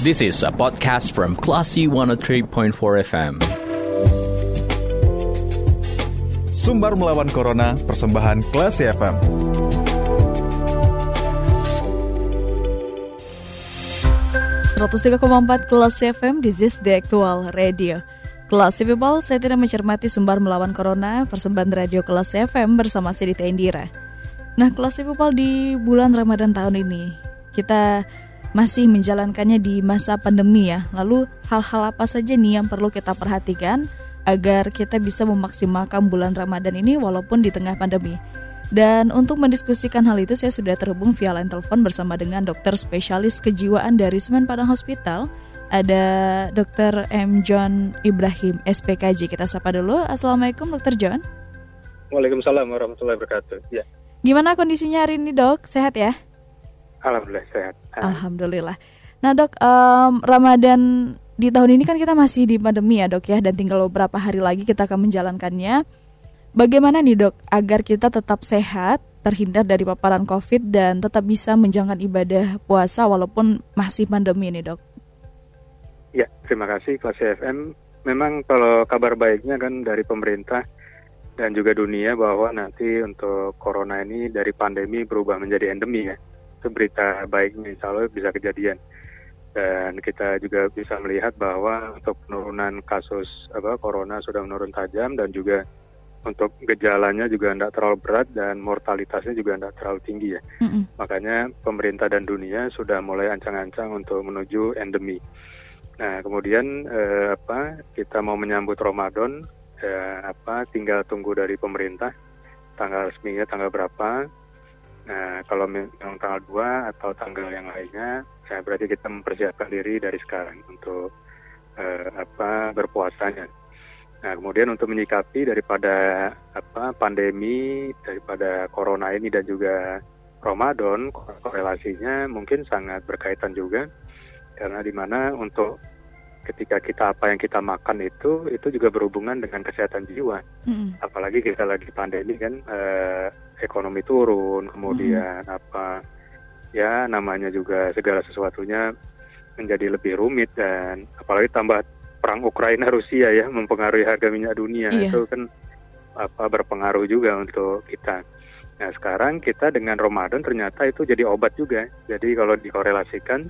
This is a podcast from Classy 103.4 FM. Sumbar melawan Corona, persembahan Classy FM. empat Kelas FM, this is the actual radio. Kelas People, saya tidak mencermati sumber melawan Corona, persembahan radio Kelas FM bersama Sidita Indira. Nah, Kelas People di bulan Ramadan tahun ini, kita masih menjalankannya di masa pandemi ya. Lalu hal-hal apa saja nih yang perlu kita perhatikan agar kita bisa memaksimalkan bulan Ramadan ini walaupun di tengah pandemi. Dan untuk mendiskusikan hal itu saya sudah terhubung via line telepon bersama dengan dokter spesialis kejiwaan dari Semen Padang Hospital. Ada Dr. M. John Ibrahim, SPKJ. Kita sapa dulu. Assalamualaikum Dr. John. Waalaikumsalam warahmatullahi wabarakatuh. Ya. Gimana kondisinya hari ini dok? Sehat ya? Alhamdulillah sehat. Alhamdulillah. Nah dok, um, Ramadan di tahun ini kan kita masih di pandemi ya dok ya, dan tinggal beberapa hari lagi kita akan menjalankannya. Bagaimana nih dok, agar kita tetap sehat, terhindar dari paparan COVID dan tetap bisa menjalankan ibadah puasa walaupun masih pandemi ini dok? Ya, terima kasih kelas FM. Memang kalau kabar baiknya kan dari pemerintah dan juga dunia bahwa nanti untuk corona ini dari pandemi berubah menjadi endemi ya itu berita baiknya insya Allah bisa kejadian dan kita juga bisa melihat bahwa untuk penurunan kasus apa corona sudah menurun tajam dan juga untuk gejalanya juga tidak terlalu berat dan mortalitasnya juga tidak terlalu tinggi ya. Mm-hmm. Makanya pemerintah dan dunia sudah mulai ancang-ancang untuk menuju endemi. Nah kemudian eh, apa kita mau menyambut Ramadan eh, apa tinggal tunggu dari pemerintah tanggal resminya tanggal berapa Nah, kalau memang tanggal 2 atau tanggal yang lainnya, ya berarti kita mempersiapkan diri dari sekarang untuk uh, apa berpuasanya. Nah, kemudian untuk menyikapi daripada apa pandemi, daripada corona ini dan juga Ramadan, korelasinya mungkin sangat berkaitan juga karena di mana untuk ketika kita apa yang kita makan itu itu juga berhubungan dengan kesehatan jiwa. Mm. Apalagi kita lagi pandemi kan eh, ekonomi turun, kemudian mm. apa ya namanya juga segala sesuatunya menjadi lebih rumit dan apalagi tambah perang Ukraina Rusia ya mempengaruhi harga minyak dunia yeah. itu kan apa berpengaruh juga untuk kita. Nah sekarang kita dengan Ramadan ternyata itu jadi obat juga. Jadi kalau dikorelasikan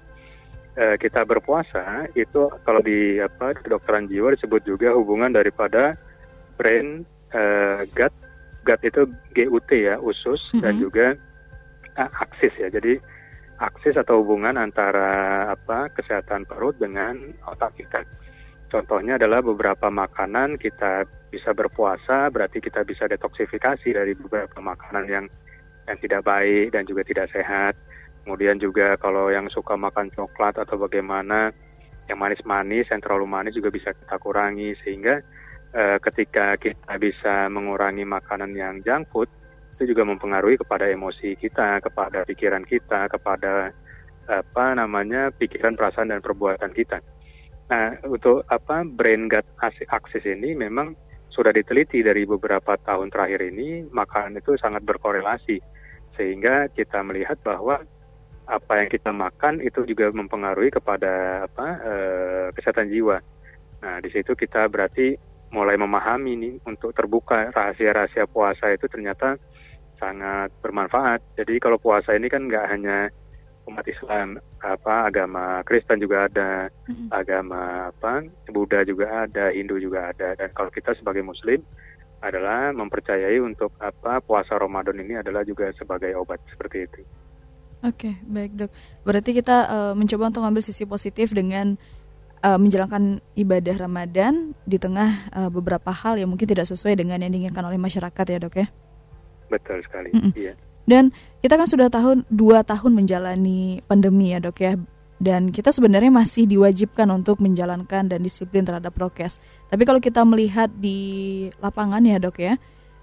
eh, kita berpuasa itu kalau di apa kedokteran jiwa disebut juga hubungan daripada brain eh, gut gut itu GUT ya usus mm -hmm. dan juga uh, aksis ya. Jadi aksis atau hubungan antara apa kesehatan perut dengan otak kita. Contohnya adalah beberapa makanan kita bisa berpuasa berarti kita bisa detoksifikasi dari beberapa makanan yang yang tidak baik dan juga tidak sehat. Kemudian juga kalau yang suka makan coklat atau bagaimana yang manis-manis, yang terlalu manis juga bisa kita kurangi. Sehingga uh, ketika kita bisa mengurangi makanan yang junk food itu juga mempengaruhi kepada emosi kita, kepada pikiran kita, kepada apa namanya pikiran, perasaan dan perbuatan kita. Nah, untuk apa brain gut axis ini memang sudah diteliti dari beberapa tahun terakhir ini makanan itu sangat berkorelasi sehingga kita melihat bahwa apa yang kita makan itu juga mempengaruhi kepada apa e, kesehatan jiwa. Nah, di situ kita berarti mulai memahami nih untuk terbuka rahasia-rahasia puasa itu ternyata sangat bermanfaat. Jadi kalau puasa ini kan nggak hanya umat Islam, apa agama Kristen juga ada, mm-hmm. agama apa Buddha juga ada, Hindu juga ada. Dan kalau kita sebagai Muslim adalah mempercayai untuk apa puasa Ramadan ini adalah juga sebagai obat seperti itu. Oke, okay, baik dok. Berarti kita uh, mencoba untuk mengambil sisi positif dengan uh, menjalankan ibadah Ramadan di tengah uh, beberapa hal yang mungkin tidak sesuai dengan yang diinginkan oleh masyarakat ya dok ya. Betul sekali. Mm -mm. Iya. Dan kita kan sudah tahun dua tahun menjalani pandemi ya dok ya. Dan kita sebenarnya masih diwajibkan untuk menjalankan dan disiplin terhadap prokes. Tapi kalau kita melihat di lapangan ya dok ya,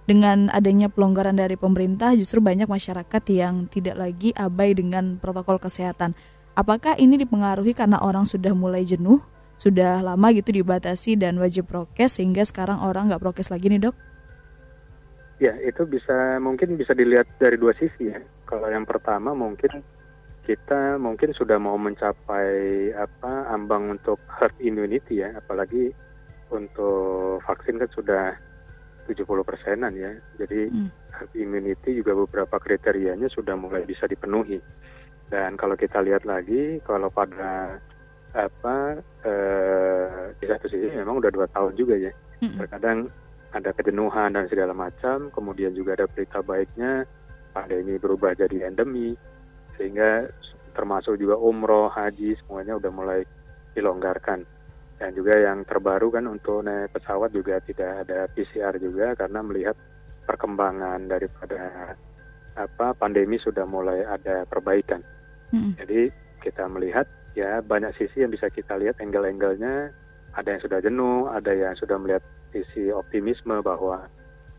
dengan adanya pelonggaran dari pemerintah justru banyak masyarakat yang tidak lagi abai dengan protokol kesehatan. Apakah ini dipengaruhi karena orang sudah mulai jenuh, sudah lama gitu dibatasi dan wajib prokes sehingga sekarang orang nggak prokes lagi nih dok? Ya itu bisa mungkin bisa dilihat dari dua sisi ya. Kalau yang pertama mungkin kita mungkin sudah mau mencapai apa ambang untuk herd immunity ya, apalagi untuk vaksin kan sudah 70 persenan ya. Jadi hmm. herd immunity juga beberapa kriterianya sudah mulai bisa dipenuhi. Dan kalau kita lihat lagi, kalau pada apa eh, di satu sisi memang udah dua tahun juga ya. Terkadang ada kejenuhan dan segala macam. Kemudian juga ada berita baiknya, pandemi berubah jadi endemi sehingga termasuk juga umroh, haji semuanya udah mulai dilonggarkan. Dan juga yang terbaru kan untuk naik pesawat juga tidak ada PCR juga karena melihat perkembangan daripada apa pandemi sudah mulai ada perbaikan. Hmm. Jadi kita melihat ya banyak sisi yang bisa kita lihat angle-angle-nya. Ada yang sudah jenuh, ada yang sudah melihat sisi optimisme bahwa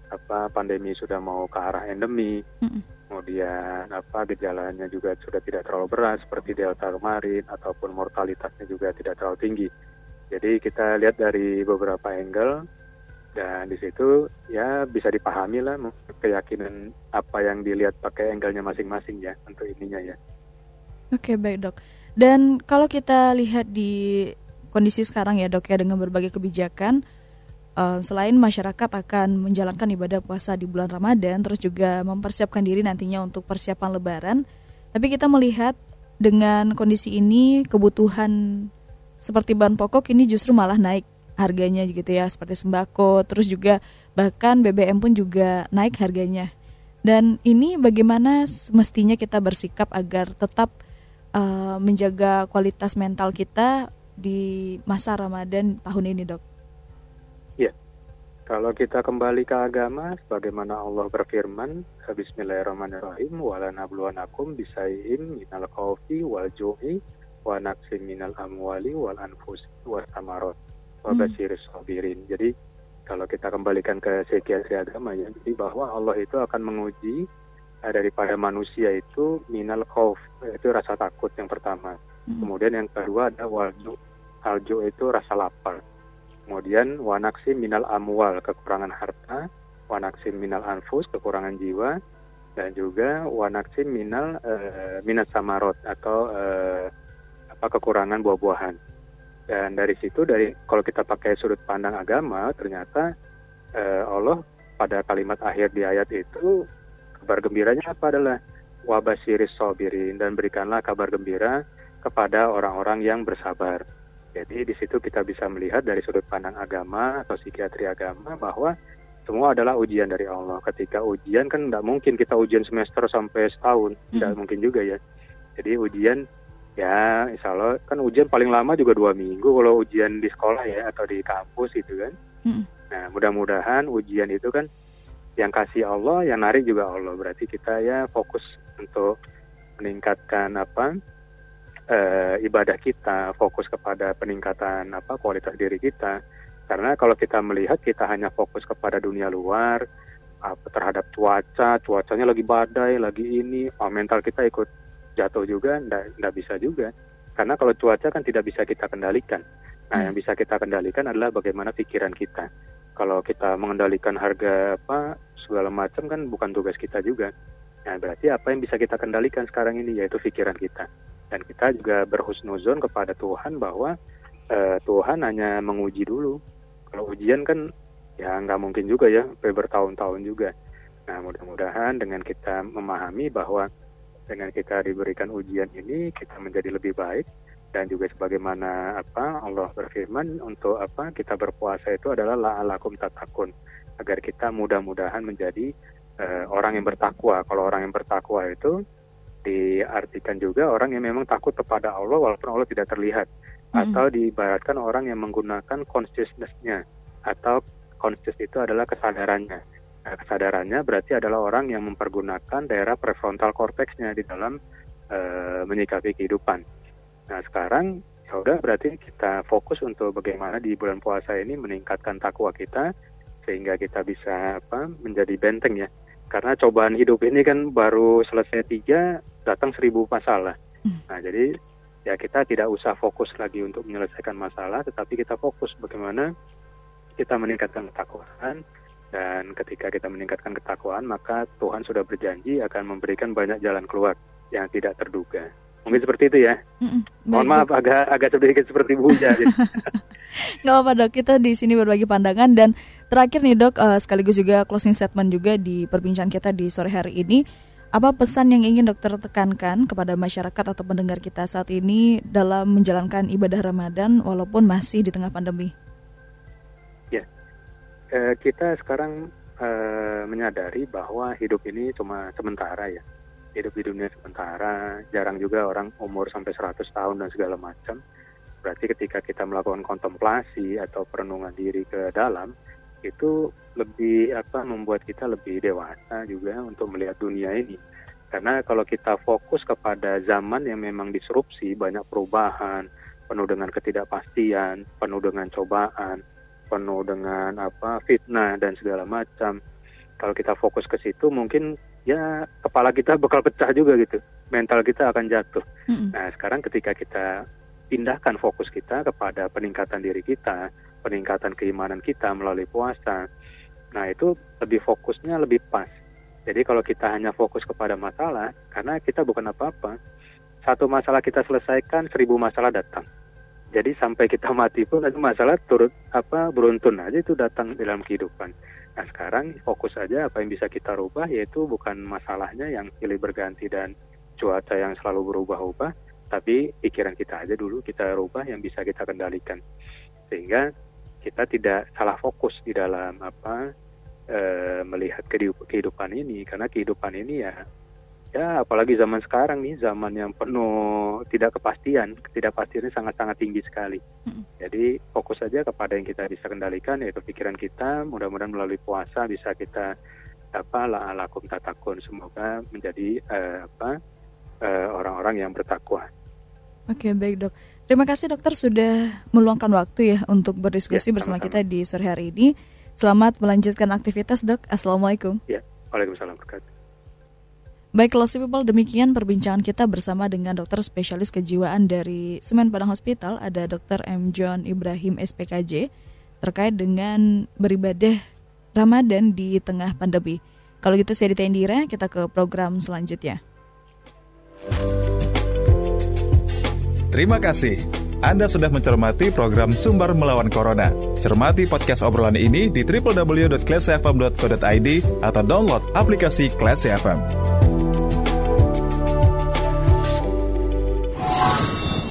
apa pandemi sudah mau ke arah endemi. Hmm kemudian apa gejalanya juga sudah tidak terlalu berat seperti delta kemarin ataupun mortalitasnya juga tidak terlalu tinggi. Jadi kita lihat dari beberapa angle dan di situ ya bisa dipahami lah keyakinan apa yang dilihat pakai angle-nya masing-masing ya untuk ininya ya. Oke baik dok. Dan kalau kita lihat di kondisi sekarang ya dok ya dengan berbagai kebijakan uh, selain masyarakat akan menjalankan ibadah puasa di bulan Ramadan, terus juga mempersiapkan diri nantinya untuk persiapan Lebaran, tapi kita melihat dengan kondisi ini kebutuhan seperti bahan pokok ini justru malah naik harganya gitu ya, seperti sembako, terus juga bahkan BBM pun juga naik harganya. Dan ini bagaimana mestinya kita bersikap agar tetap uh, menjaga kualitas mental kita di masa Ramadan tahun ini, Dok? Kalau kita kembali ke agama, sebagaimana Allah berfirman, Bismillahirrahmanirrahim, wala nabluwanakum bisai'im minal khawfi wal ju'i wa naqsim minal amwali wal anfus wa samarot wa hmm. basiris sabirin. Jadi kalau kita kembalikan ke psikiatri agama ya, jadi bahwa Allah itu akan menguji daripada manusia itu minal khawf, itu rasa takut yang pertama. Hmm. Kemudian yang kedua ada walju, alju itu rasa lapar Kemudian wanaksi minal amwal, kekurangan harta, wanaksi minal anfus, kekurangan jiwa, dan juga wanaksi minal uh, minat samarot atau uh, apa kekurangan buah-buahan. Dan dari situ dari kalau kita pakai sudut pandang agama ternyata uh, Allah pada kalimat akhir di ayat itu kabar gembiranya apa adalah wabasiris sobirin dan berikanlah kabar gembira kepada orang-orang yang bersabar. Jadi di situ kita bisa melihat dari sudut pandang agama atau psikiatri agama bahwa semua adalah ujian dari Allah. Ketika ujian kan tidak mungkin kita ujian semester sampai setahun, tidak hmm. mungkin juga ya. Jadi ujian ya insya Allah kan ujian paling lama juga dua minggu kalau ujian di sekolah ya atau di kampus itu kan. Hmm. Nah mudah-mudahan ujian itu kan yang kasih Allah, yang narik juga Allah. Berarti kita ya fokus untuk meningkatkan apa uh, ibadah kita, fokus kepada peningkatan apa kualitas diri kita. Karena kalau kita melihat kita hanya fokus kepada dunia luar, apa, terhadap cuaca, cuacanya lagi badai, lagi ini, oh, mental kita ikut jatuh juga, tidak bisa juga. Karena kalau cuaca kan tidak bisa kita kendalikan. Nah, yang bisa kita kendalikan adalah bagaimana pikiran kita. Kalau kita mengendalikan harga apa segala macam kan bukan tugas kita juga. Nah, berarti apa yang bisa kita kendalikan sekarang ini yaitu pikiran kita dan kita juga berhusnuzon kepada Tuhan bahwa uh, Tuhan hanya menguji dulu. Kalau ujian kan ya nggak mungkin juga ya, bertahun-tahun juga. Nah mudah-mudahan dengan kita memahami bahwa dengan kita diberikan ujian ini kita menjadi lebih baik dan juga sebagaimana apa Allah berfirman untuk apa kita berpuasa itu adalah la'alakum tatakun agar kita mudah-mudahan menjadi uh, orang yang bertakwa. Kalau orang yang bertakwa itu diartikan juga orang yang memang takut kepada Allah walaupun Allah tidak terlihat hmm. atau diibaratkan orang yang menggunakan consciousness-nya atau conscious itu adalah kesadarannya. Nah, kesadarannya berarti adalah orang yang mempergunakan daerah prefrontal cortexnya di dalam uh, menyikapi kehidupan. Nah sekarang ya udah berarti kita fokus untuk bagaimana di bulan puasa ini meningkatkan takwa kita sehingga kita bisa apa menjadi benteng ya karena cobaan hidup ini kan baru selesai tiga datang seribu masalah. Hmm. Nah jadi ya kita tidak usah fokus lagi untuk menyelesaikan masalah, tetapi kita fokus bagaimana kita meningkatkan ketakwaan dan ketika kita meningkatkan ketakwaan maka Tuhan sudah berjanji akan memberikan banyak jalan keluar yang tidak terduga. Mungkin seperti itu ya. Mm-mm. Mohon maaf agak agak sedikit seperti Bu Uja. Nggak apa-apa dok, kita di sini berbagi pandangan dan terakhir nih dok, eh, sekaligus juga closing statement juga di perbincangan kita di sore hari ini. Apa pesan yang ingin dokter tekankan kepada masyarakat atau pendengar kita saat ini dalam menjalankan ibadah Ramadan walaupun masih di tengah pandemi? Eh, kita sekarang eh, menyadari bahwa hidup ini cuma sementara ya. Hidup di dunia sementara, jarang juga orang umur sampai 100 tahun dan segala macam. Berarti ketika kita melakukan kontemplasi atau perenungan diri ke dalam, itu lebih apa membuat kita lebih dewasa juga untuk melihat dunia ini. Karena kalau kita fokus kepada zaman yang memang disrupsi, banyak perubahan, penuh dengan ketidakpastian, penuh dengan cobaan, penuh dengan apa fitnah dan segala macam. Kalau kita fokus ke situ mungkin ya kepala kita bakal pecah juga gitu. Mental kita akan jatuh. Mm-mm. Nah, sekarang ketika kita pindahkan fokus kita kepada peningkatan diri kita, peningkatan keimanan kita melalui puasa. Nah, itu lebih fokusnya lebih pas. Jadi kalau kita hanya fokus kepada masalah, karena kita bukan apa-apa, satu masalah kita selesaikan, seribu masalah datang. Jadi sampai kita mati pun itu masalah turut apa beruntun aja itu datang dalam kehidupan. Nah sekarang fokus saja apa yang bisa kita rubah yaitu bukan masalahnya yang silih berganti dan cuaca yang selalu berubah-ubah, tapi pikiran kita aja dulu kita rubah yang bisa kita kendalikan. Sehingga kita tidak salah fokus di dalam apa eh, melihat kehidup- kehidupan ini karena kehidupan ini ya ya apalagi zaman sekarang nih zaman yang penuh tidak kepastian ketidakpastiannya sangat-sangat tinggi sekali jadi fokus saja kepada yang kita bisa kendalikan yaitu pikiran kita mudah-mudahan melalui puasa bisa kita apa la lakum tatakun semoga menjadi eh, apa eh, orang-orang yang bertakwa Oke baik dok. Terima kasih dokter sudah meluangkan waktu ya untuk berdiskusi Ya, bersama sama-sama. kita di sore hari ini. Selamat melanjutkan aktivitas dok. Assalamualaikum. ya waalaikumsalam warahmatullahi Baik, Classy People, demikian perbincangan kita bersama dengan dokter spesialis kejiwaan dari Semen Padang Hospital, ada Dr. M. John Ibrahim SPKJ, terkait dengan beribadah Ramadan di tengah pandemi. Kalau gitu saya Dita Indira, kita ke program selanjutnya. Terima kasih. Anda sudah mencermati program Sumber Melawan Corona. Cermati podcast obrolan ini di www.classfm.co.id atau download aplikasi Classy FM.